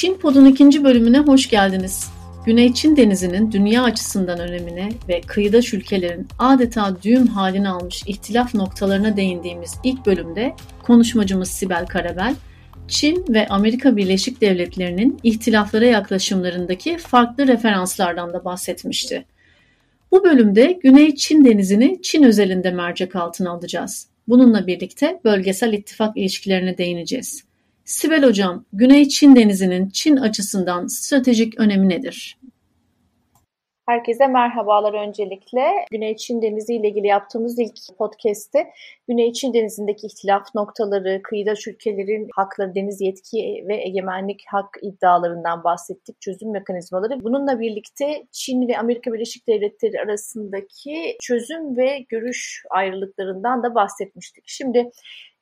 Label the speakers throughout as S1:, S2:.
S1: Çin Pod'un ikinci bölümüne hoş geldiniz. Güney Çin Denizi'nin dünya açısından önemine ve kıyıdaş ülkelerin adeta düğüm halini almış ihtilaf noktalarına değindiğimiz ilk bölümde konuşmacımız Sibel Karabel, Çin ve Amerika Birleşik Devletleri'nin ihtilaflara yaklaşımlarındaki farklı referanslardan da bahsetmişti. Bu bölümde Güney Çin Denizi'ni Çin özelinde mercek altına alacağız. Bununla birlikte bölgesel ittifak ilişkilerine değineceğiz. Sibel Hocam, Güney Çin Denizi'nin Çin açısından stratejik önemi nedir?
S2: Herkese merhabalar öncelikle. Güney Çin Denizi ile ilgili yaptığımız ilk podcast'te Güney Çin Denizi'ndeki ihtilaf noktaları, kıyıdaş ülkelerin hakları, deniz yetki ve egemenlik hak iddialarından bahsettik, çözüm mekanizmaları. Bununla birlikte Çin ve Amerika Birleşik Devletleri arasındaki çözüm ve görüş ayrılıklarından da bahsetmiştik. Şimdi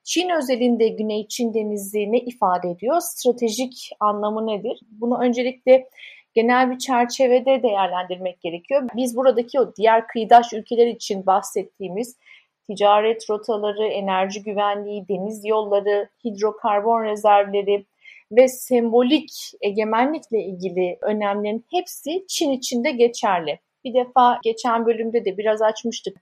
S2: Çin özelinde Güney Çin Denizi ne ifade ediyor? Stratejik anlamı nedir? Bunu öncelikle genel bir çerçevede değerlendirmek gerekiyor. Biz buradaki o diğer kıyıdaş ülkeler için bahsettiğimiz ticaret rotaları, enerji güvenliği, deniz yolları, hidrokarbon rezervleri ve sembolik egemenlikle ilgili önemlerin hepsi Çin içinde geçerli. Bir defa geçen bölümde de biraz açmıştık.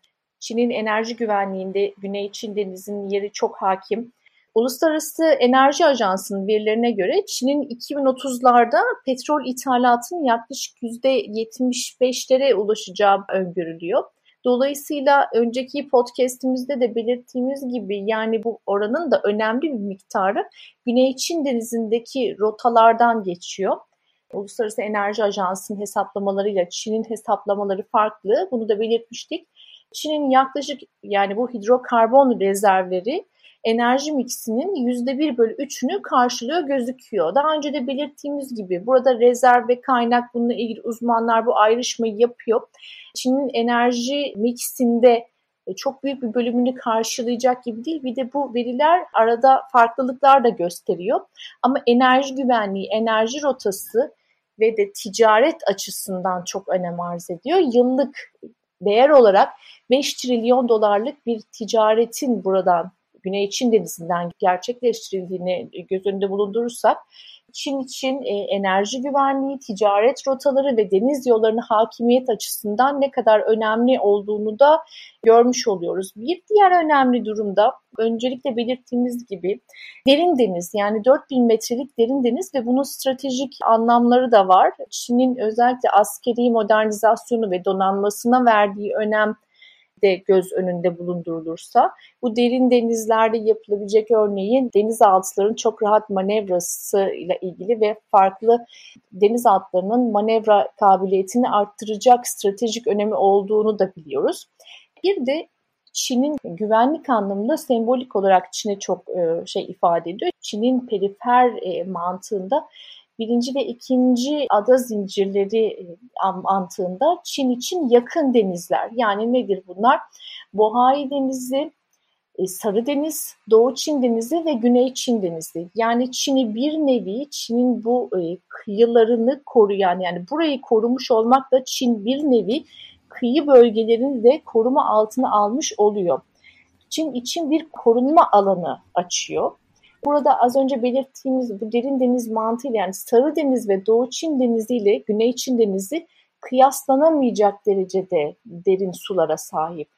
S2: Çin'in enerji güvenliğinde Güney Çin Denizi'nin yeri çok hakim. Uluslararası Enerji Ajansı'nın verilerine göre Çin'in 2030'larda petrol ithalatının yaklaşık %75'lere ulaşacağı öngörülüyor. Dolayısıyla önceki podcastimizde de belirttiğimiz gibi yani bu oranın da önemli bir miktarı Güney Çin Denizi'ndeki rotalardan geçiyor. Uluslararası Enerji Ajansı'nın hesaplamalarıyla Çin'in hesaplamaları farklı. Bunu da belirtmiştik. Çin'in yaklaşık yani bu hidrokarbon rezervleri enerji miksinin %1 bölü 3'ünü karşılıyor gözüküyor. Daha önce de belirttiğimiz gibi burada rezerv ve kaynak bununla ilgili uzmanlar bu ayrışmayı yapıyor. Çin'in enerji miksinde e, çok büyük bir bölümünü karşılayacak gibi değil. Bir de bu veriler arada farklılıklar da gösteriyor. Ama enerji güvenliği, enerji rotası ve de ticaret açısından çok önem arz ediyor. Yıllık değer olarak 5 trilyon dolarlık bir ticaretin buradan Güney Çin Denizi'nden gerçekleştirildiğini göz önünde bulundurursak Çin için e, enerji güvenliği, ticaret rotaları ve deniz yollarının hakimiyet açısından ne kadar önemli olduğunu da görmüş oluyoruz. Bir diğer önemli durumda öncelikle belirttiğimiz gibi derin deniz yani 4000 metrelik derin deniz ve bunun stratejik anlamları da var. Çin'in özellikle askeri modernizasyonu ve donanmasına verdiği önem de göz önünde bulundurulursa bu derin denizlerde yapılabilecek örneğin denizaltıların çok rahat manevrası ile ilgili ve farklı denizaltılarının manevra kabiliyetini arttıracak stratejik önemi olduğunu da biliyoruz. Bir de Çin'in güvenlik anlamında sembolik olarak Çin'e çok e, şey ifade ediyor. Çin'in perifer e, mantığında birinci ve ikinci ada zincirleri e, mantığında Çin için yakın denizler. Yani nedir bunlar? Bohai Denizi, e, Sarı Deniz, Doğu Çin Denizi ve Güney Çin Denizi. Yani Çin'i bir nevi Çin'in bu e, kıyılarını koruyan yani burayı korumuş olmakla Çin bir nevi kıyı bölgelerini de koruma altına almış oluyor. Çin için bir korunma alanı açıyor. Burada az önce belirttiğimiz bu derin deniz mantığıyla yani Sarı Deniz ve Doğu Çin Denizi ile Güney Çin Denizi kıyaslanamayacak derecede derin sulara sahip.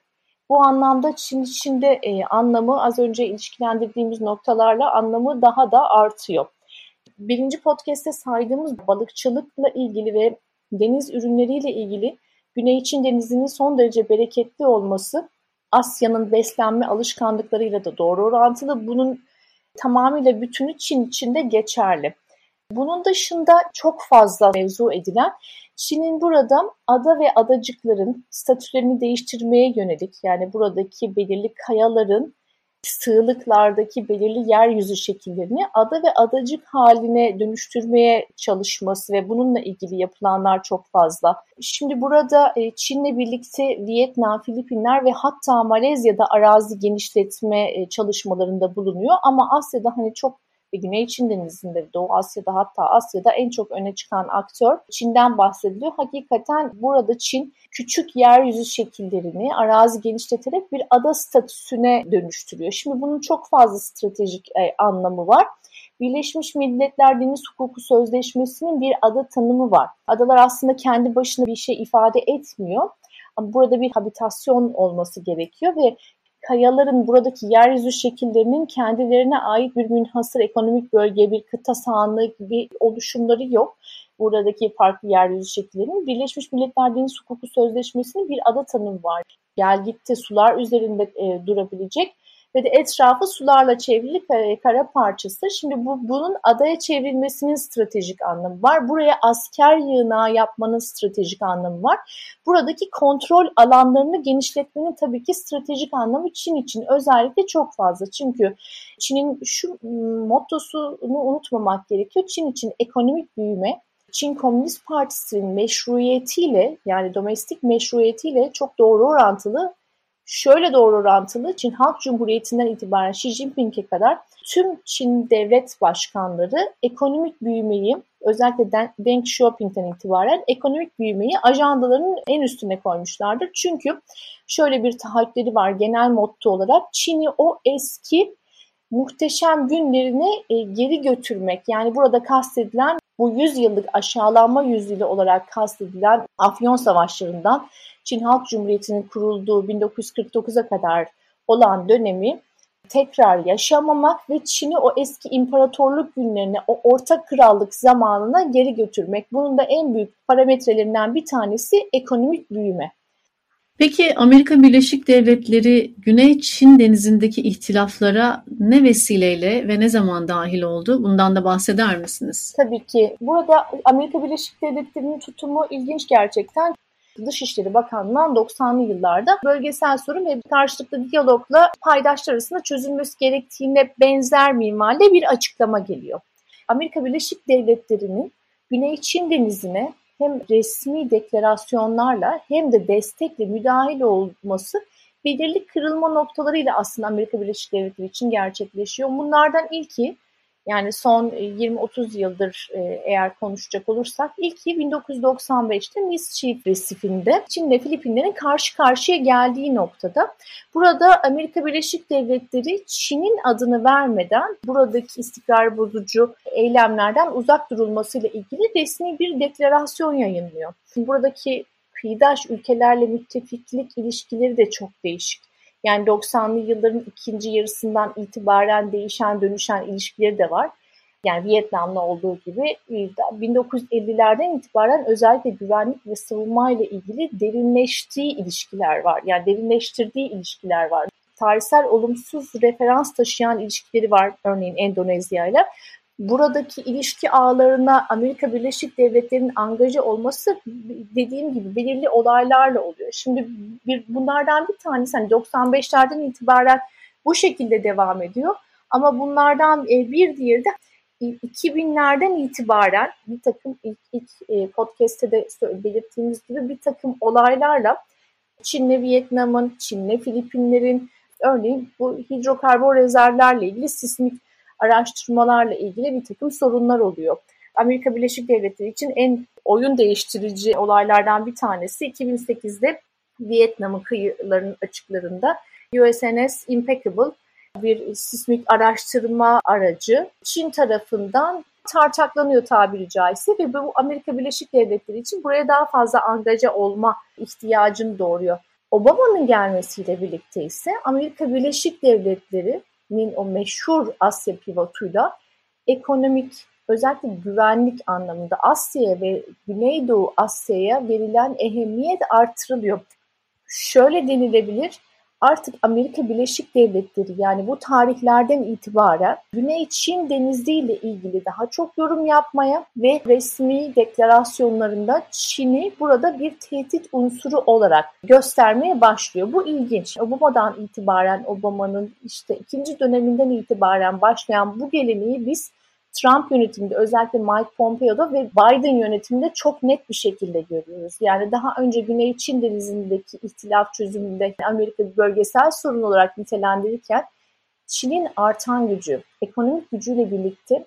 S2: Bu anlamda Çin içinde e, anlamı az önce ilişkilendirdiğimiz noktalarla anlamı daha da artıyor. Birinci podcast'te saydığımız balıkçılıkla ilgili ve deniz ürünleriyle ilgili Güney Çin Denizi'nin son derece bereketli olması Asya'nın beslenme alışkanlıklarıyla da doğru orantılı. Bunun tamamıyla bütünü Çin içinde geçerli. Bunun dışında çok fazla mevzu edilen Çin'in burada ada ve adacıkların statülerini değiştirmeye yönelik yani buradaki belirli kayaların sığlıklardaki belirli yeryüzü şekillerini ada ve adacık haline dönüştürmeye çalışması ve bununla ilgili yapılanlar çok fazla. Şimdi burada e, Çin'le birlikte Vietnam, Filipinler ve hatta Malezya'da arazi genişletme e, çalışmalarında bulunuyor ama Asya'da hani çok ve Güney Çin Denizi'nde, Doğu Asya'da hatta Asya'da en çok öne çıkan aktör Çin'den bahsediliyor. Hakikaten burada Çin küçük yeryüzü şekillerini arazi genişleterek bir ada statüsüne dönüştürüyor. Şimdi bunun çok fazla stratejik e, anlamı var. Birleşmiş Milletler Deniz Hukuku Sözleşmesi'nin bir ada tanımı var. Adalar aslında kendi başına bir şey ifade etmiyor. Ama burada bir habitasyon olması gerekiyor ve kayaların buradaki yeryüzü şekillerinin kendilerine ait bir münhasır ekonomik bölge, bir kıta sahanlığı gibi oluşumları yok. Buradaki farklı yeryüzü şekillerinin Birleşmiş Milletler Deniz Hukuku Sözleşmesi'nin bir ada tanımı var. Gel gitti sular üzerinde e, durabilecek ve de etrafı sularla çevrili kara, parçası. Şimdi bu bunun adaya çevrilmesinin stratejik anlamı var. Buraya asker yığınağı yapmanın stratejik anlamı var. Buradaki kontrol alanlarını genişletmenin tabii ki stratejik anlamı Çin için özellikle çok fazla. Çünkü Çin'in şu mottosunu unutmamak gerekiyor. Çin için ekonomik büyüme Çin Komünist Partisi'nin meşruiyetiyle yani domestik meşruiyetiyle çok doğru orantılı şöyle doğru orantılı Çin Halk Cumhuriyeti'nden itibaren Xi Jinping'e kadar tüm Çin devlet başkanları ekonomik büyümeyi özellikle Deng Xiaoping'den itibaren ekonomik büyümeyi ajandalarının en üstüne koymuşlardır. Çünkü şöyle bir taahhütleri var genel motto olarak Çin'i o eski muhteşem günlerine geri götürmek. Yani burada kastedilen bu 100 yıllık aşağılanma yüzyılı olarak kastedilen Afyon Savaşları'ndan Çin Halk Cumhuriyeti'nin kurulduğu 1949'a kadar olan dönemi tekrar yaşamamak ve Çin'i o eski imparatorluk günlerine, o orta krallık zamanına geri götürmek. Bunun da en büyük parametrelerinden bir tanesi ekonomik büyüme.
S1: Peki Amerika Birleşik Devletleri Güney Çin denizindeki ihtilaflara ne vesileyle ve ne zaman dahil oldu? Bundan da bahseder misiniz?
S2: Tabii ki. Burada Amerika Birleşik Devletleri'nin tutumu ilginç gerçekten. Dışişleri Bakanlığı'ndan 90'lı yıllarda bölgesel sorun ve karşılıklı diyalogla paydaşlar arasında çözülmesi gerektiğine benzer minvalde bir açıklama geliyor. Amerika Birleşik Devletleri'nin Güney Çin denizine hem resmi deklarasyonlarla hem de destekle müdahil olması belirli kırılma noktalarıyla aslında Amerika Birleşik Devletleri için gerçekleşiyor. Bunlardan ilki yani son 20-30 e, yıldır e, eğer konuşacak olursak ilki 1995'te Mischief Resifinde Çin ve Filipinlerin karşı karşıya geldiği noktada. Burada Amerika Birleşik Devletleri Çin'in adını vermeden buradaki istikrar bozucu eylemlerden uzak durulmasıyla ilgili resmi bir deklarasyon yayınlıyor. Buradaki kıyıdaş ülkelerle müttefiklik ilişkileri de çok değişik. Yani 90'lı yılların ikinci yarısından itibaren değişen dönüşen ilişkileri de var. Yani Vietnam'la olduğu gibi 1950'lerden itibaren özellikle güvenlik ve savunma ile ilgili derinleştiği ilişkiler var. Yani derinleştirdiği ilişkiler var. Tarihsel olumsuz referans taşıyan ilişkileri var örneğin Endonezya ile buradaki ilişki ağlarına Amerika Birleşik Devletleri'nin angaja olması dediğim gibi belirli olaylarla oluyor. Şimdi bir, bunlardan bir tanesi hani 95'lerden itibaren bu şekilde devam ediyor. Ama bunlardan e, bir diğeri de 2000'lerden itibaren bir takım ilk, ilk e, podcast'te de belirttiğimiz gibi bir takım olaylarla Çin'le Vietnam'ın, Çin'le Filipinler'in örneğin bu hidrokarbon rezervlerle ilgili sismik araştırmalarla ilgili bir takım sorunlar oluyor. Amerika Birleşik Devletleri için en oyun değiştirici olaylardan bir tanesi 2008'de Vietnam'ın kıyılarının açıklarında USNS Impeccable bir sismik araştırma aracı Çin tarafından tartaklanıyor tabiri caizse ve bu Amerika Birleşik Devletleri için buraya daha fazla angaja olma ihtiyacını doğuruyor. Obama'nın gelmesiyle birlikte ise Amerika Birleşik Devletleri o meşhur Asya pivotuyla ekonomik özellikle güvenlik anlamında Asya'ya ve Güneydoğu Asya'ya verilen ehemmiyet artırılıyor. Şöyle denilebilir, artık Amerika Birleşik Devletleri yani bu tarihlerden itibaren Güney Çin Denizi ile ilgili daha çok yorum yapmaya ve resmi deklarasyonlarında Çin'i burada bir tehdit unsuru olarak göstermeye başlıyor. Bu ilginç. Obama'dan itibaren Obama'nın işte ikinci döneminden itibaren başlayan bu geleneği biz Trump yönetiminde özellikle Mike Pompeo'da ve Biden yönetiminde çok net bir şekilde görüyoruz. Yani daha önce Güney Çin denizindeki ihtilaf çözümünde Amerika bölgesel sorun olarak nitelendirirken Çin'in artan gücü, ekonomik gücüyle birlikte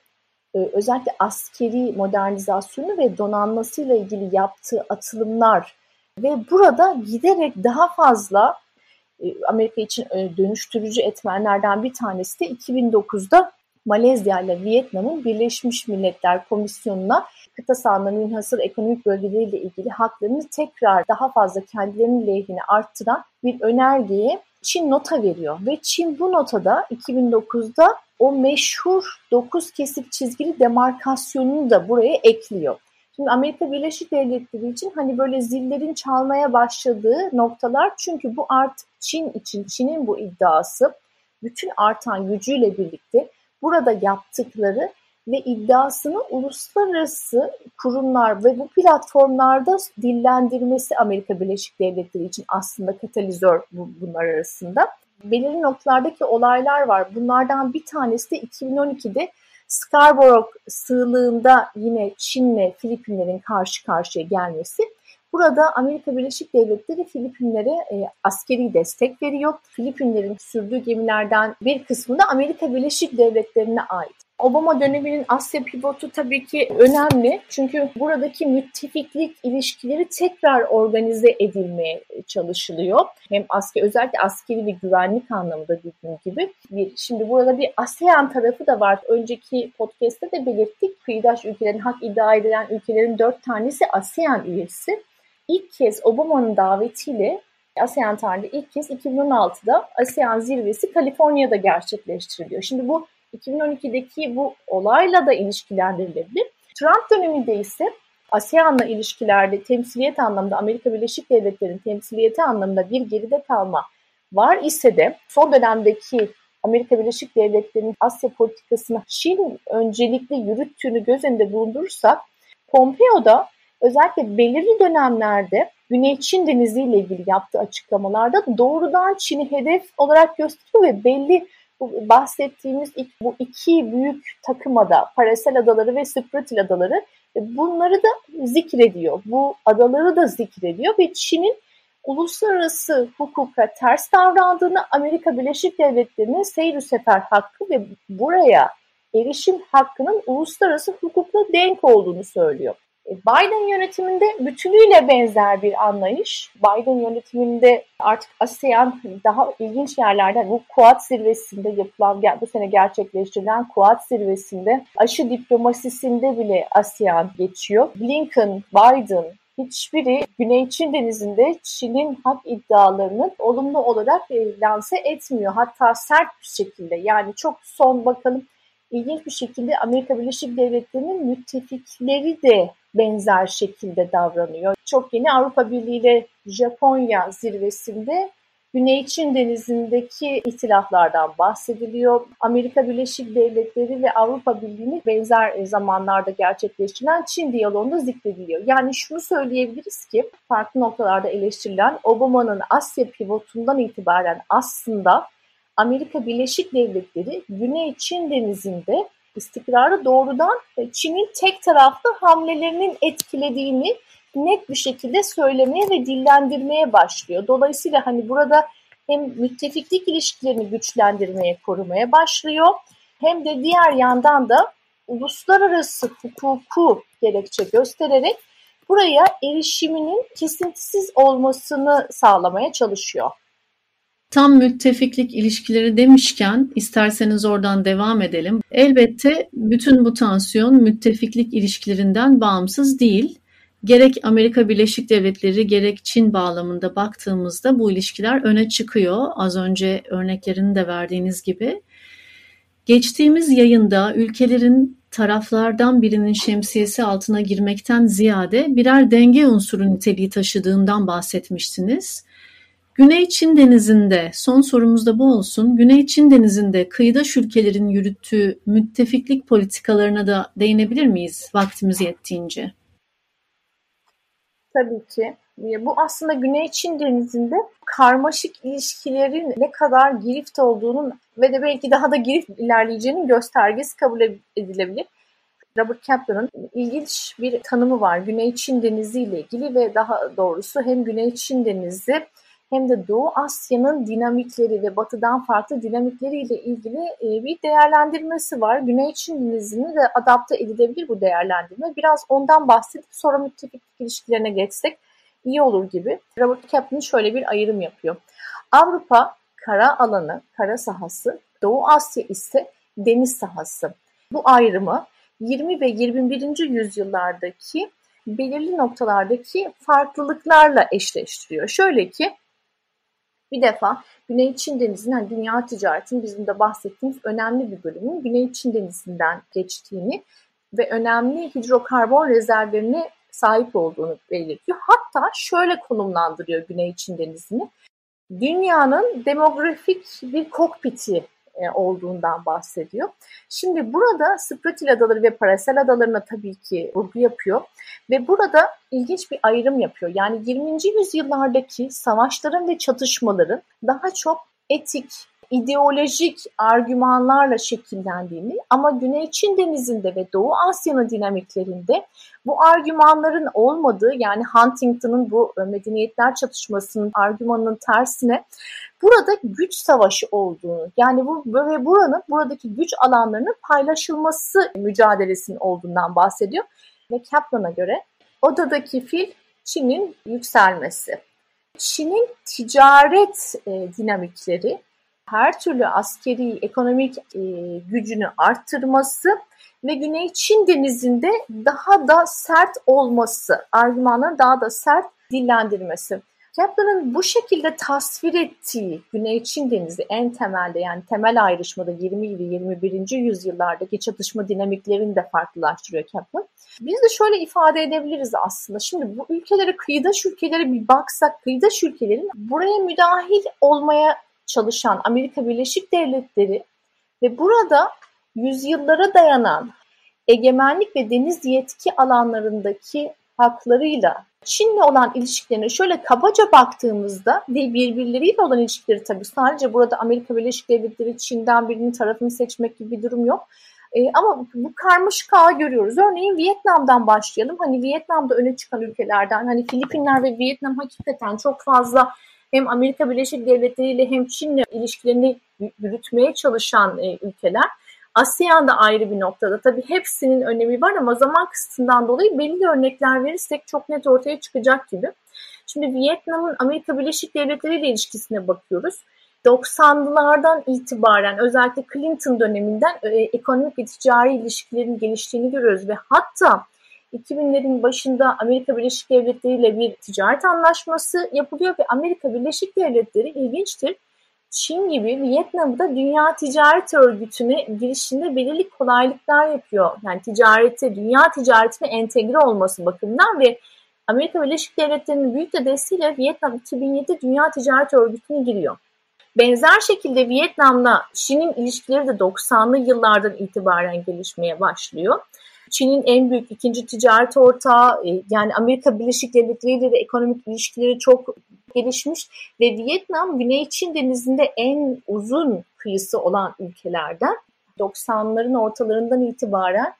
S2: e, özellikle askeri modernizasyonu ve donanmasıyla ilgili yaptığı atılımlar ve burada giderek daha fazla e, Amerika için e, dönüştürücü etmenlerden bir tanesi de 2009'da Malezya ile Vietnam'ın Birleşmiş Milletler Komisyonu'na kıta sahanlığı münhasır ekonomik bölgeleriyle ilgili haklarını tekrar daha fazla kendilerinin lehine arttıran bir önergeye Çin nota veriyor. Ve Çin bu notada 2009'da o meşhur 9 kesik çizgili demarkasyonunu da buraya ekliyor. Şimdi Amerika Birleşik Devletleri için hani böyle zillerin çalmaya başladığı noktalar çünkü bu artık Çin için, Çin'in bu iddiası bütün artan gücüyle birlikte burada yaptıkları ve iddiasını uluslararası kurumlar ve bu platformlarda dillendirmesi Amerika Birleşik Devletleri için aslında katalizör bunlar arasında. Belirli noktalardaki olaylar var. Bunlardan bir tanesi de 2012'de Scarborough sığlığında yine Çin'le Filipinlerin karşı karşıya gelmesi. Burada Amerika Birleşik Devletleri Filipinlere e, askeri destek veriyor. Filipinlerin sürdüğü gemilerden bir kısmı da Amerika Birleşik Devletleri'ne ait. Obama döneminin Asya pivotu tabii ki önemli. Çünkü buradaki müttefiklik ilişkileri tekrar organize edilmeye çalışılıyor. Hem asker, özellikle askeri ve güvenlik anlamında dediğim gibi. Bir, şimdi burada bir ASEAN tarafı da var. Önceki podcast'te de belirttik. Kıyıdaş ülkelerin, hak iddia edilen ülkelerin dört tanesi ASEAN üyesi. İlk kez Obama'nın davetiyle ASEAN tarihinde ilk kez 2016'da ASEAN zirvesi Kaliforniya'da gerçekleştiriliyor. Şimdi bu 2012'deki bu olayla da ilişkilendirilebilir. Trump döneminde ise ASEAN'la ilişkilerde temsiliyet anlamında Amerika Birleşik Devletleri'nin temsiliyeti anlamında bir geride kalma var ise de son dönemdeki Amerika Birleşik Devletleri'nin Asya politikasını Çin öncelikli yürüttüğünü göz önünde bulundurursak Pompeo'da özellikle belirli dönemlerde Güney Çin Denizi ile ilgili yaptığı açıklamalarda doğrudan Çin'i hedef olarak gösteriyor ve belli bu bahsettiğimiz bu iki büyük takımada Parasel Adaları ve Spretil Adaları e, bunları da zikrediyor. Bu adaları da zikrediyor ve Çin'in uluslararası hukuka ters davrandığını Amerika Birleşik Devletleri'nin seyir sefer hakkı ve buraya erişim hakkının uluslararası hukukla denk olduğunu söylüyor. E, Biden yönetiminde bütünüyle benzer bir anlayış. Biden yönetiminde artık ASEAN daha ilginç yerlerden bu Kuad zirvesinde yapılan, bu sene gerçekleştirilen Kuad zirvesinde aşı diplomasisinde bile ASEAN geçiyor. Blinken, Biden hiçbiri Güney Çin Denizi'nde Çin'in hak iddialarını olumlu olarak e, lanse etmiyor. Hatta sert bir şekilde yani çok son bakalım ilginç bir şekilde Amerika Birleşik Devletleri'nin müttefikleri de benzer şekilde davranıyor. Çok yeni Avrupa Birliği ile Japonya zirvesinde Güney Çin Denizi'ndeki ihtilaflardan bahsediliyor. Amerika Birleşik Devletleri ve Avrupa Birliği'ni benzer zamanlarda gerçekleştirilen Çin diyaloğunda zikrediliyor. Yani şunu söyleyebiliriz ki farklı noktalarda eleştirilen Obama'nın Asya pivotundan itibaren aslında Amerika Birleşik Devletleri Güney Çin Denizi'nde istikrarı doğrudan Çin'in tek taraflı hamlelerinin etkilediğini net bir şekilde söylemeye ve dillendirmeye başlıyor. Dolayısıyla hani burada hem müttefiklik ilişkilerini güçlendirmeye, korumaya başlıyor hem de diğer yandan da uluslararası hukuku gerekçe göstererek buraya erişiminin kesintisiz olmasını sağlamaya çalışıyor.
S1: Tam müttefiklik ilişkileri demişken isterseniz oradan devam edelim. Elbette bütün bu tansiyon müttefiklik ilişkilerinden bağımsız değil. Gerek Amerika Birleşik Devletleri gerek Çin bağlamında baktığımızda bu ilişkiler öne çıkıyor. Az önce örneklerini de verdiğiniz gibi. Geçtiğimiz yayında ülkelerin taraflardan birinin şemsiyesi altına girmekten ziyade birer denge unsuru niteliği taşıdığından bahsetmiştiniz. Güney Çin Denizi'nde, son sorumuz da bu olsun, Güney Çin Denizi'nde kıyıdaş ülkelerin yürüttüğü müttefiklik politikalarına da değinebilir miyiz vaktimiz yettiğince?
S2: Tabii ki. Bu aslında Güney Çin Denizi'nde karmaşık ilişkilerin ne kadar girift olduğunun ve de belki daha da girift ilerleyeceğinin göstergesi kabul edilebilir. Robert Kaplan'ın ilginç bir tanımı var Güney Çin Denizi ile ilgili ve daha doğrusu hem Güney Çin Denizi hem de Doğu Asya'nın dinamikleri ve batıdan farklı dinamikleriyle ilgili e, bir değerlendirmesi var. Güney Çin Denizi'ne de adapte edilebilir bu değerlendirme. Biraz ondan bahsedip sonra müttefiklik ilişkilerine geçsek iyi olur gibi. Robert Kaplan şöyle bir ayrım yapıyor. Avrupa kara alanı, kara sahası, Doğu Asya ise deniz sahası. Bu ayrımı 20 ve 21. yüzyıllardaki belirli noktalardaki farklılıklarla eşleştiriyor. Şöyle ki bir defa Güney Çin Denizi'nin yani dünya ticaretinin bizim de bahsettiğimiz önemli bir bölümün Güney Çin Denizi'nden geçtiğini ve önemli hidrokarbon rezervlerine sahip olduğunu belirtiyor. Hatta şöyle konumlandırıyor Güney Çin Denizi'ni. Dünyanın demografik bir kokpiti olduğundan bahsediyor. Şimdi burada Spratil Adaları ve Parasel Adalarına tabii ki vurgu yapıyor ve burada ilginç bir ayrım yapıyor. Yani 20. yüzyıllardaki savaşların ve çatışmaların daha çok etik, ideolojik argümanlarla şekillendiğini ama Güney Çin Denizi'nde ve Doğu Asya'nın dinamiklerinde bu argümanların olmadığı yani Huntington'ın bu medeniyetler çatışmasının argümanının tersine burada güç savaşı olduğunu yani bu ve buranın buradaki güç alanlarının paylaşılması mücadelesinin olduğundan bahsediyor ve Kaplan'a göre odadaki fil Çin'in yükselmesi. Çin'in ticaret e, dinamikleri her türlü askeri, ekonomik e, gücünü arttırması ve Güney Çin denizinde daha da sert olması, argümanların daha da sert dillendirmesi. Kepler'ın bu şekilde tasvir ettiği Güney Çin Denizi en temelde yani temel ayrışmada 20 ile 21. yüzyıllardaki çatışma dinamiklerini de farklılaştırıyor Kepler. Biz de şöyle ifade edebiliriz aslında. Şimdi bu ülkelere, kıyıdaş ülkelere bir baksak, kıyıdaş ülkelerin buraya müdahil olmaya çalışan Amerika Birleşik Devletleri ve burada yüzyıllara dayanan egemenlik ve deniz yetki alanlarındaki haklarıyla Çin'le olan ilişkilerine şöyle kabaca baktığımızda ve birbirleriyle olan ilişkileri tabii sadece burada Amerika Birleşik Devletleri Çin'den birinin tarafını seçmek gibi bir durum yok. E, ama bu karmaşık ağı görüyoruz. Örneğin Vietnam'dan başlayalım. Hani Vietnam'da öne çıkan ülkelerden hani Filipinler ve Vietnam hakikaten çok fazla hem Amerika Birleşik Devletleri ile hem Çin'le ilişkilerini yürütmeye çalışan e, ülkeler. ASEAN da ayrı bir noktada. Tabii hepsinin önemi var ama zaman kısıtından dolayı belli örnekler verirsek çok net ortaya çıkacak gibi. Şimdi Vietnam'ın Amerika Birleşik Devletleri ile ilişkisine bakıyoruz. 90'lılardan itibaren özellikle Clinton döneminden e, ekonomik ve ticari ilişkilerin geliştiğini görüyoruz ve hatta 2000'lerin başında Amerika Birleşik Devletleri ile bir ticaret anlaşması yapılıyor ve Amerika Birleşik Devletleri ilginçtir. Çin gibi Vietnam'da Dünya Ticaret Örgütü'ne girişinde belirli kolaylıklar yapıyor. Yani ticareti, dünya ticaretine entegre olması bakımından ve Amerika Birleşik Devletleri'nin büyük de desteğiyle Vietnam 2007 Dünya Ticaret Örgütü'ne giriyor. Benzer şekilde Vietnam'la Çin'in ilişkileri de 90'lı yıllardan itibaren gelişmeye başlıyor. Çin'in en büyük ikinci ticaret ortağı e, yani Amerika Birleşik Devletleri ile de ekonomik ilişkileri çok gelişmiş ve Vietnam Güney Çin denizinde en uzun kıyısı olan ülkelerden 90'ların ortalarından itibaren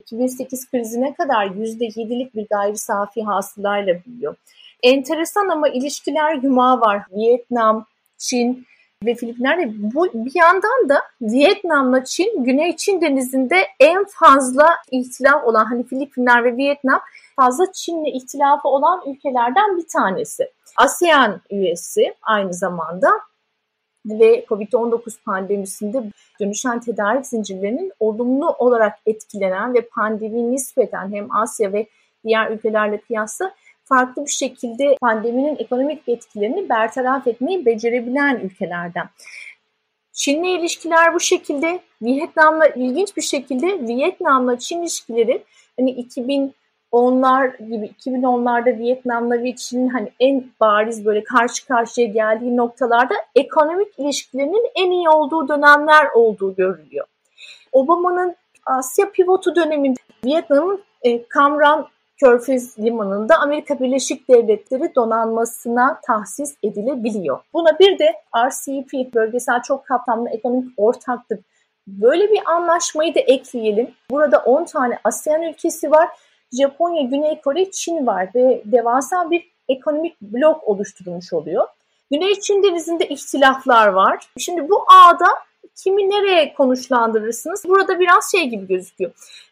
S2: 2008 krizine kadar %7'lik bir gayri safi hasılayla büyüyor. Enteresan ama ilişkiler yumağı var. Vietnam, Çin, ve Filipinler'de bu bir yandan da Vietnam'la Çin, Güney Çin denizinde en fazla ihtilaf olan hani Filipinler ve Vietnam fazla Çin'le ihtilafı olan ülkelerden bir tanesi. ASEAN üyesi aynı zamanda ve COVID-19 pandemisinde dönüşen tedarik zincirlerinin olumlu olarak etkilenen ve pandemi nispeten hem Asya ve diğer ülkelerle kıyasla farklı bir şekilde pandeminin ekonomik etkilerini bertaraf etmeyi becerebilen ülkelerden. Çin'le ilişkiler bu şekilde, Vietnam'la ilginç bir şekilde Vietnam'la Çin ilişkileri hani 2010'lar gibi 2010'larda Vietnam'la ve Çin'in hani en bariz böyle karşı karşıya geldiği noktalarda ekonomik ilişkilerinin en iyi olduğu dönemler olduğu görülüyor. Obama'nın Asya pivotu döneminde Vietnam'ın e, Cam Ranh Körfez Limanı'nda Amerika Birleşik Devletleri donanmasına tahsis edilebiliyor. Buna bir de RCEP, bölgesel çok kapsamlı ekonomik ortaklık böyle bir anlaşmayı da ekleyelim. Burada 10 tane ASEAN ülkesi var. Japonya, Güney Kore, Çin var ve devasa bir ekonomik blok oluşturulmuş oluyor. Güney Çin denizinde ihtilaflar var. Şimdi bu ağda kimi nereye konuşlandırırsınız? Burada biraz şey gibi gözüküyor.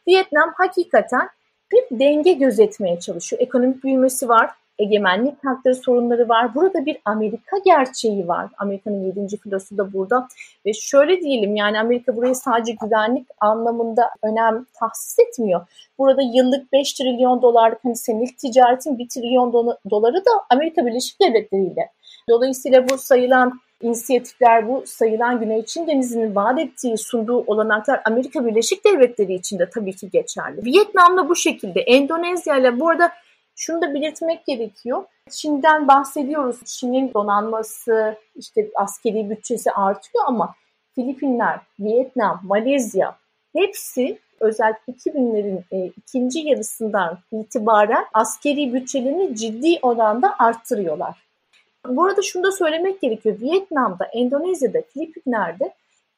S2: Vietnam hakikaten bir denge gözetmeye çalışıyor. Ekonomik büyümesi var. egemenlik hakları sorunları var. Burada bir Amerika gerçeği var. Amerika'nın 7. filosu da burada. Ve şöyle diyelim yani Amerika burayı sadece güvenlik anlamında önem tahsis etmiyor. Burada yıllık 5 trilyon dolarlık hani senelik ticaretin 1 trilyon doları da Amerika Birleşik Devletleri ile. Dolayısıyla bu sayılan inisiyatifler, bu sayılan Güney Çin Denizi'nin vaat ettiği, sunduğu olanaklar Amerika Birleşik Devletleri için de tabii ki geçerli. Vietnam'da bu şekilde, Endonezya ile bu arada şunu da belirtmek gerekiyor. Çin'den bahsediyoruz. Çin'in donanması, işte askeri bütçesi artıyor ama Filipinler, Vietnam, Malezya hepsi özellikle 2000'lerin e, ikinci yarısından itibaren askeri bütçelerini ciddi oranda arttırıyorlar. Bu arada şunu da söylemek gerekiyor. Vietnam'da, Endonezya'da, Filipinler'de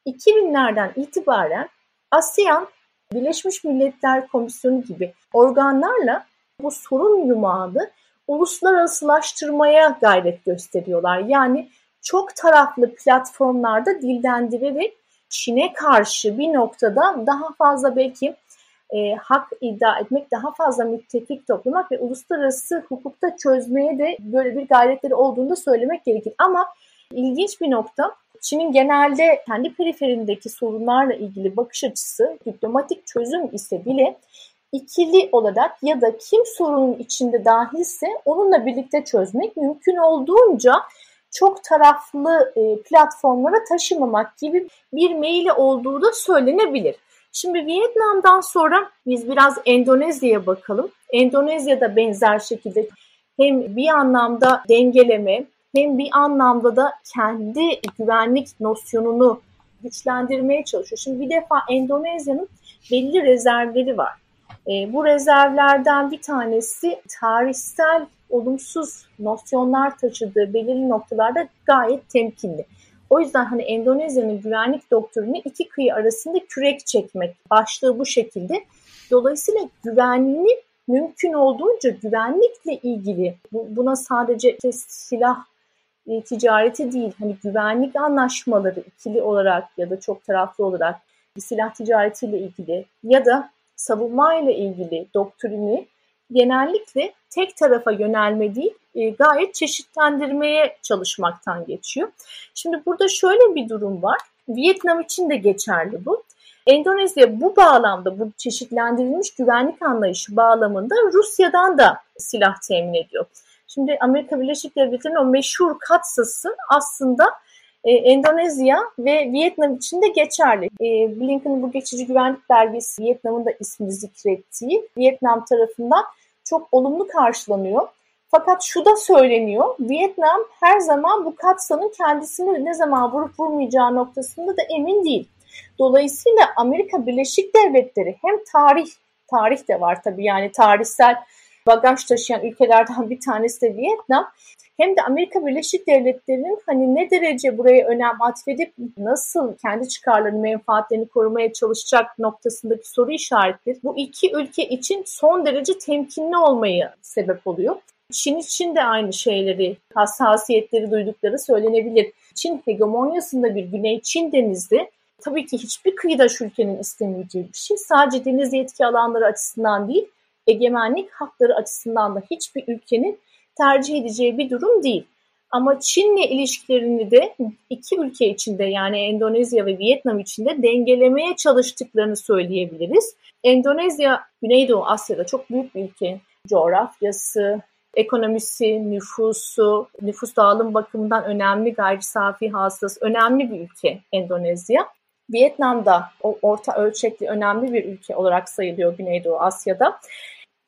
S2: 2000'lerden itibaren ASEAN, Birleşmiş Milletler Komisyonu gibi organlarla bu sorun yumağını uluslararasılaştırmaya gayret gösteriyorlar. Yani çok taraflı platformlarda dillendirerek Çin'e karşı bir noktada daha fazla belki e, hak iddia etmek, daha fazla müttefik toplamak ve uluslararası hukukta çözmeye de böyle bir gayretleri olduğunu da söylemek gerekir. Ama ilginç bir nokta Çin'in genelde kendi periferindeki sorunlarla ilgili bakış açısı diplomatik çözüm ise bile ikili olarak ya da kim sorunun içinde dahilse onunla birlikte çözmek mümkün olduğunca çok taraflı e, platformlara taşımamak gibi bir meyli olduğu da söylenebilir. Şimdi Vietnam'dan sonra biz biraz Endonezya'ya bakalım. Endonezya'da benzer şekilde hem bir anlamda dengeleme hem bir anlamda da kendi güvenlik nosyonunu güçlendirmeye çalışıyor. Şimdi bir defa Endonezya'nın belli rezervleri var. E, bu rezervlerden bir tanesi tarihsel olumsuz nosyonlar taşıdığı belirli noktalarda gayet temkinli. O yüzden hani Endonezya'nın güvenlik doktrini iki kıyı arasında kürek çekmek başlığı bu şekilde. Dolayısıyla güvenliğini mümkün olduğunca güvenlikle ilgili buna sadece silah e, ticareti değil hani güvenlik anlaşmaları ikili olarak ya da çok taraflı olarak silah ticaretiyle ilgili ya da savunma ile ilgili doktrini genellikle tek tarafa yönelme değil, e, gayet çeşitlendirmeye çalışmaktan geçiyor. Şimdi burada şöyle bir durum var. Vietnam için de geçerli bu. Endonezya bu bağlamda, bu çeşitlendirilmiş güvenlik anlayışı bağlamında Rusya'dan da silah temin ediyor. Şimdi Amerika Birleşik Devletleri'nin o meşhur katsası aslında e, Endonezya ve Vietnam için de geçerli. E, Blinken'ın bu geçici güvenlik belgesi Vietnam'ın da ismini zikrettiği Vietnam tarafından çok olumlu karşılanıyor. Fakat şu da söyleniyor, Vietnam her zaman bu katsanın kendisini ne zaman vurup vurmayacağı noktasında da emin değil. Dolayısıyla Amerika Birleşik Devletleri hem tarih, tarih de var tabii yani tarihsel bagaj taşıyan ülkelerden bir tanesi de Vietnam hem de Amerika Birleşik Devletleri'nin hani ne derece buraya önem atfedip nasıl kendi çıkarlarını, menfaatlerini korumaya çalışacak noktasındaki soru işaretleri bu iki ülke için son derece temkinli olmayı sebep oluyor. Çin için de aynı şeyleri, hassasiyetleri duydukları söylenebilir. Çin hegemonyasında bir Güney Çin denizi tabii ki hiçbir kıyıdaş ülkenin istemeyeceği bir şey. Sadece deniz yetki alanları açısından değil, egemenlik hakları açısından da hiçbir ülkenin tercih edeceği bir durum değil. Ama Çin'le ilişkilerini de iki ülke içinde yani Endonezya ve Vietnam içinde dengelemeye çalıştıklarını söyleyebiliriz. Endonezya, Güneydoğu Asya'da çok büyük bir ülke. Coğrafyası, ekonomisi, nüfusu, nüfus dağılım bakımından önemli gayri safi hasılası, önemli bir ülke Endonezya. Vietnam'da o orta ölçekli önemli bir ülke olarak sayılıyor Güneydoğu Asya'da.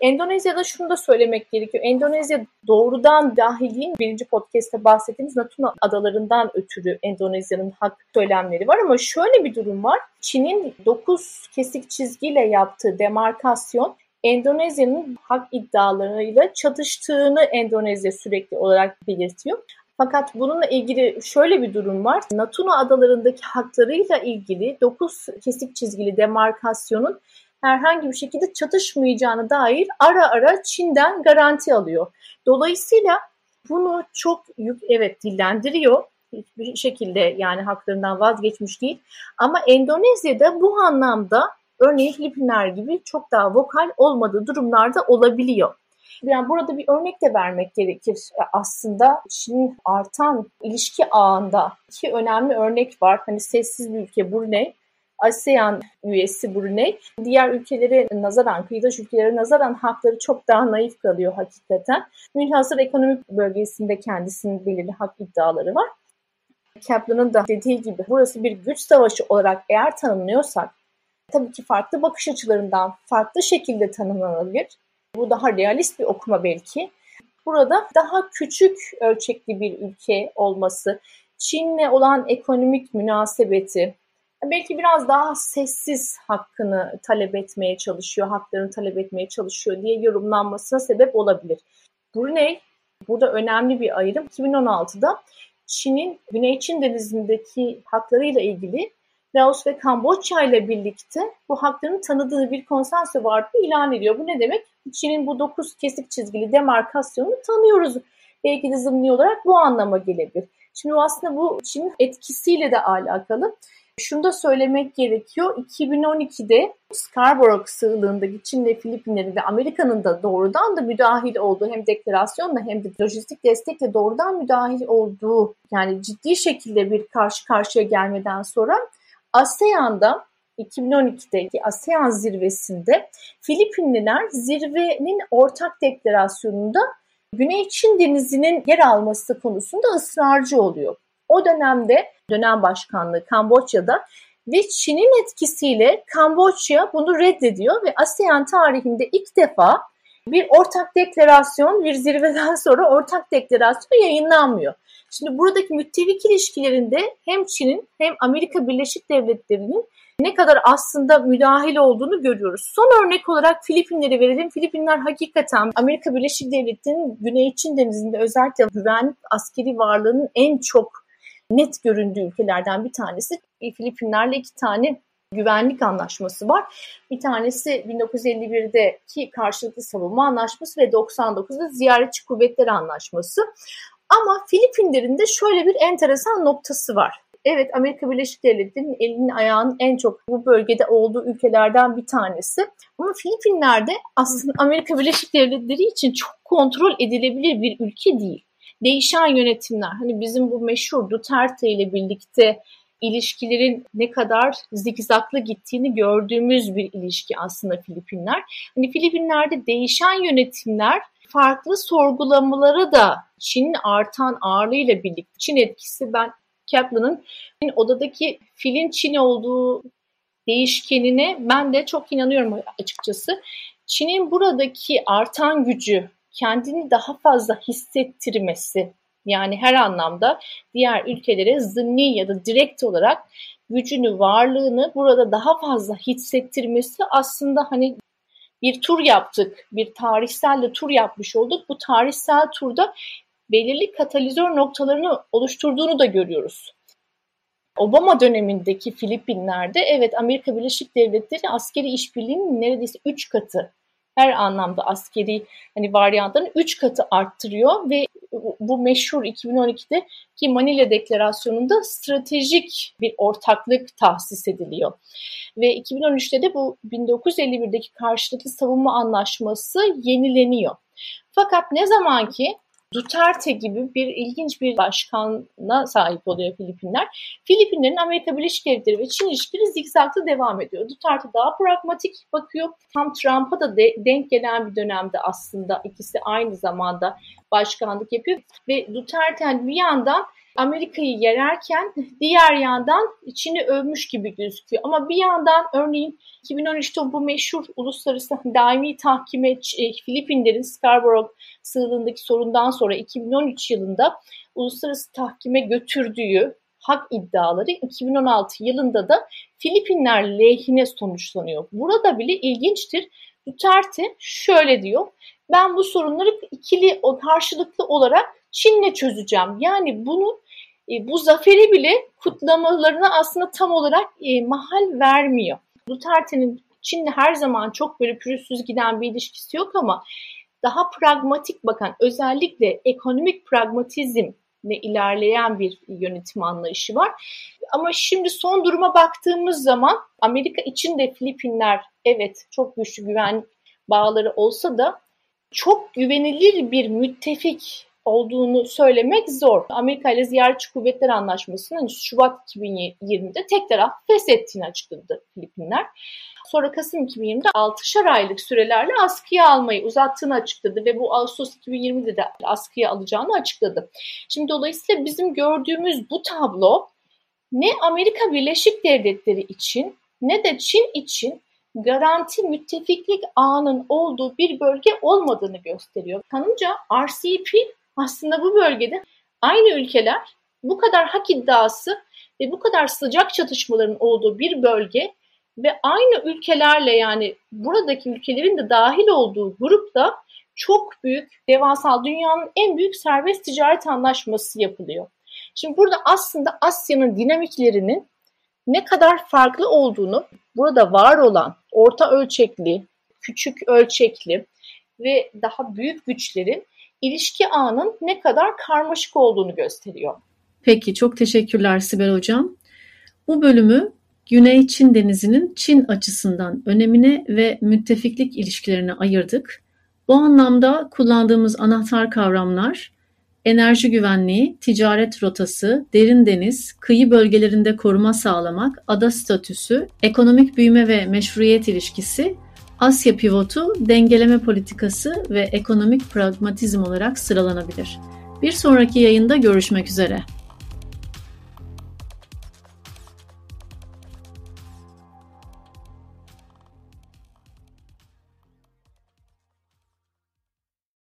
S2: Endonezya'da şunu da söylemek gerekiyor. Endonezya doğrudan dahiliğin birinci podcast'te bahsettiğimiz Natuna adalarından ötürü Endonezya'nın hak söylemleri var ama şöyle bir durum var. Çin'in 9 kesik çizgiyle yaptığı demarkasyon Endonezya'nın hak iddialarıyla çatıştığını Endonezya sürekli olarak belirtiyor. Fakat bununla ilgili şöyle bir durum var. Natuna adalarındaki haklarıyla ilgili 9 kesik çizgili demarkasyonun herhangi bir şekilde çatışmayacağına dair ara ara Çin'den garanti alıyor. Dolayısıyla bunu çok yük, evet dillendiriyor. Hiçbir şekilde yani haklarından vazgeçmiş değil. Ama Endonezya'da bu anlamda örneğin Filipinler gibi çok daha vokal olmadığı durumlarda olabiliyor. Yani burada bir örnek de vermek gerekir. Aslında Çin'in artan ilişki ağında iki önemli örnek var. Hani sessiz bir ülke Brunei, ASEAN üyesi Brunei. Diğer ülkelere nazaran, kıyıdaş ülkelere nazaran hakları çok daha naif kalıyor hakikaten. Münhasır ekonomik bölgesinde kendisinin belirli hak iddiaları var. Kaplan'ın da dediği gibi burası bir güç savaşı olarak eğer tanımlıyorsak tabii ki farklı bakış açılarından farklı şekilde tanımlanabilir. Bu daha realist bir okuma belki. Burada daha küçük ölçekli bir ülke olması, Çin'le olan ekonomik münasebeti, belki biraz daha sessiz hakkını talep etmeye çalışıyor, haklarını talep etmeye çalışıyor diye yorumlanmasına sebep olabilir. Brunei burada önemli bir ayrım. 2016'da Çin'in Güney Çin Denizi'ndeki haklarıyla ilgili Laos ve Kamboçya ile birlikte bu hakların tanıdığı bir konsensü vardı ilan ediyor. Bu ne demek? Çin'in bu dokuz kesik çizgili demarkasyonunu tanıyoruz. Belki de zımni olarak bu anlama gelebilir. Şimdi aslında bu Çin'in etkisiyle de alakalı. Şunu da söylemek gerekiyor. 2012'de Scarborough sığlığındaki Çin ve Filipinlerin ve Amerika'nın da doğrudan da müdahil olduğu hem deklarasyonla hem de lojistik destekle doğrudan müdahil olduğu yani ciddi şekilde bir karşı karşıya gelmeden sonra ASEAN'da 2012'deki ASEAN zirvesinde Filipinliler zirvenin ortak deklarasyonunda Güney Çin Denizi'nin yer alması konusunda ısrarcı oluyor. O dönemde dönem başkanlığı Kamboçya'da ve Çin'in etkisiyle Kamboçya bunu reddediyor ve ASEAN tarihinde ilk defa bir ortak deklarasyon, bir zirveden sonra ortak deklarasyon yayınlanmıyor. Şimdi buradaki müttefik ilişkilerinde hem Çin'in hem Amerika Birleşik Devletleri'nin ne kadar aslında müdahil olduğunu görüyoruz. Son örnek olarak Filipinleri verelim. Filipinler hakikaten Amerika Birleşik Devletleri'nin Güney Çin Denizi'nde özellikle güvenlik askeri varlığının en çok net göründüğü ülkelerden bir tanesi. Filipinlerle iki tane güvenlik anlaşması var. Bir tanesi 1951'deki karşılıklı savunma anlaşması ve 99'da ziyaretçi kuvvetler anlaşması. Ama Filipinlerin de şöyle bir enteresan noktası var. Evet Amerika Birleşik Devletleri'nin elinin ayağının en çok bu bölgede olduğu ülkelerden bir tanesi. Ama Filipinler'de aslında Amerika Birleşik Devletleri için çok kontrol edilebilir bir ülke değil. Değişen yönetimler hani bizim bu meşhur Duterte ile birlikte ilişkilerin ne kadar zikzaklı gittiğini gördüğümüz bir ilişki aslında Filipinler. Hani Filipinler'de değişen yönetimler farklı sorgulamaları da Çin'in artan ağırlığıyla birlikte Çin etkisi ben Kaplan'ın odadaki filin Çin olduğu değişkenine ben de çok inanıyorum açıkçası. Çin'in buradaki artan gücü kendini daha fazla hissettirmesi yani her anlamda diğer ülkelere zımni ya da direkt olarak gücünü, varlığını burada daha fazla hissettirmesi aslında hani bir tur yaptık, bir tarihsel de tur yapmış olduk. Bu tarihsel turda belirli katalizör noktalarını oluşturduğunu da görüyoruz. Obama dönemindeki Filipinler'de evet Amerika Birleşik Devletleri askeri işbirliğinin neredeyse 3 katı her anlamda askeri hani varyantların 3 katı arttırıyor ve bu meşhur 2012'de ki Manila Deklarasyonu'nda stratejik bir ortaklık tahsis ediliyor. Ve 2013'te de bu 1951'deki karşılıklı savunma anlaşması yenileniyor. Fakat ne zaman ki Duterte gibi bir ilginç bir başkanla sahip oluyor Filipinler. Filipinlerin Amerika Birleşik Devletleri ve Çin ilişkileri zikzaklı devam ediyor. Duterte daha pragmatik bakıyor. Tam Trump'a da de, denk gelen bir dönemde aslında ikisi aynı zamanda başkanlık yapıyor. Ve Duterte bir yandan Amerika'yı yererken diğer yandan Çin'i övmüş gibi gözüküyor. Ama bir yandan örneğin 2013'te bu meşhur uluslararası daimi tahkime e, Filipinlerin Scarborough sığlığındaki sorundan sonra 2013 yılında uluslararası tahkime götürdüğü hak iddiaları 2016 yılında da Filipinler lehine sonuçlanıyor. Burada bile ilginçtir. Duterte şöyle diyor. Ben bu sorunları ikili karşılıklı olarak Çin'le çözeceğim. Yani bunu e, bu zaferi bile kutlamalarına aslında tam olarak e, mahal vermiyor. Duterte'nin Çin'le her zaman çok böyle pürüzsüz giden bir ilişkisi yok ama daha pragmatik bakan özellikle ekonomik pragmatizmle ilerleyen bir yönetim anlayışı var. Ama şimdi son duruma baktığımız zaman Amerika için de Filipinler evet çok güçlü güven bağları olsa da çok güvenilir bir müttefik olduğunu söylemek zor. Amerika ile Ziyaretçi Kuvvetler Anlaşması'nın hani Şubat 2020'de tek taraf feshettiğini açıkladı Filipinler. Sonra Kasım 2020'de 6'şar aylık sürelerle askıya almayı uzattığını açıkladı ve bu Ağustos 2020'de de askıya alacağını açıkladı. Şimdi dolayısıyla bizim gördüğümüz bu tablo ne Amerika Birleşik Devletleri için ne de Çin için garanti müttefiklik ağının olduğu bir bölge olmadığını gösteriyor. Kanımca RCP aslında bu bölgede aynı ülkeler bu kadar hak iddiası ve bu kadar sıcak çatışmaların olduğu bir bölge ve aynı ülkelerle yani buradaki ülkelerin de dahil olduğu grupta çok büyük, devasal dünyanın en büyük serbest ticaret anlaşması yapılıyor. Şimdi burada aslında Asya'nın dinamiklerinin ne kadar farklı olduğunu burada var olan orta ölçekli, küçük ölçekli ve daha büyük güçlerin ilişki ağının ne kadar karmaşık olduğunu gösteriyor.
S1: Peki çok teşekkürler Sibel Hocam. Bu bölümü Güney Çin Denizi'nin Çin açısından önemine ve müttefiklik ilişkilerine ayırdık. Bu anlamda kullandığımız anahtar kavramlar enerji güvenliği, ticaret rotası, derin deniz, kıyı bölgelerinde koruma sağlamak, ada statüsü, ekonomik büyüme ve meşruiyet ilişkisi, Asya pivotu, dengeleme politikası ve ekonomik pragmatizm olarak sıralanabilir. Bir sonraki yayında görüşmek üzere.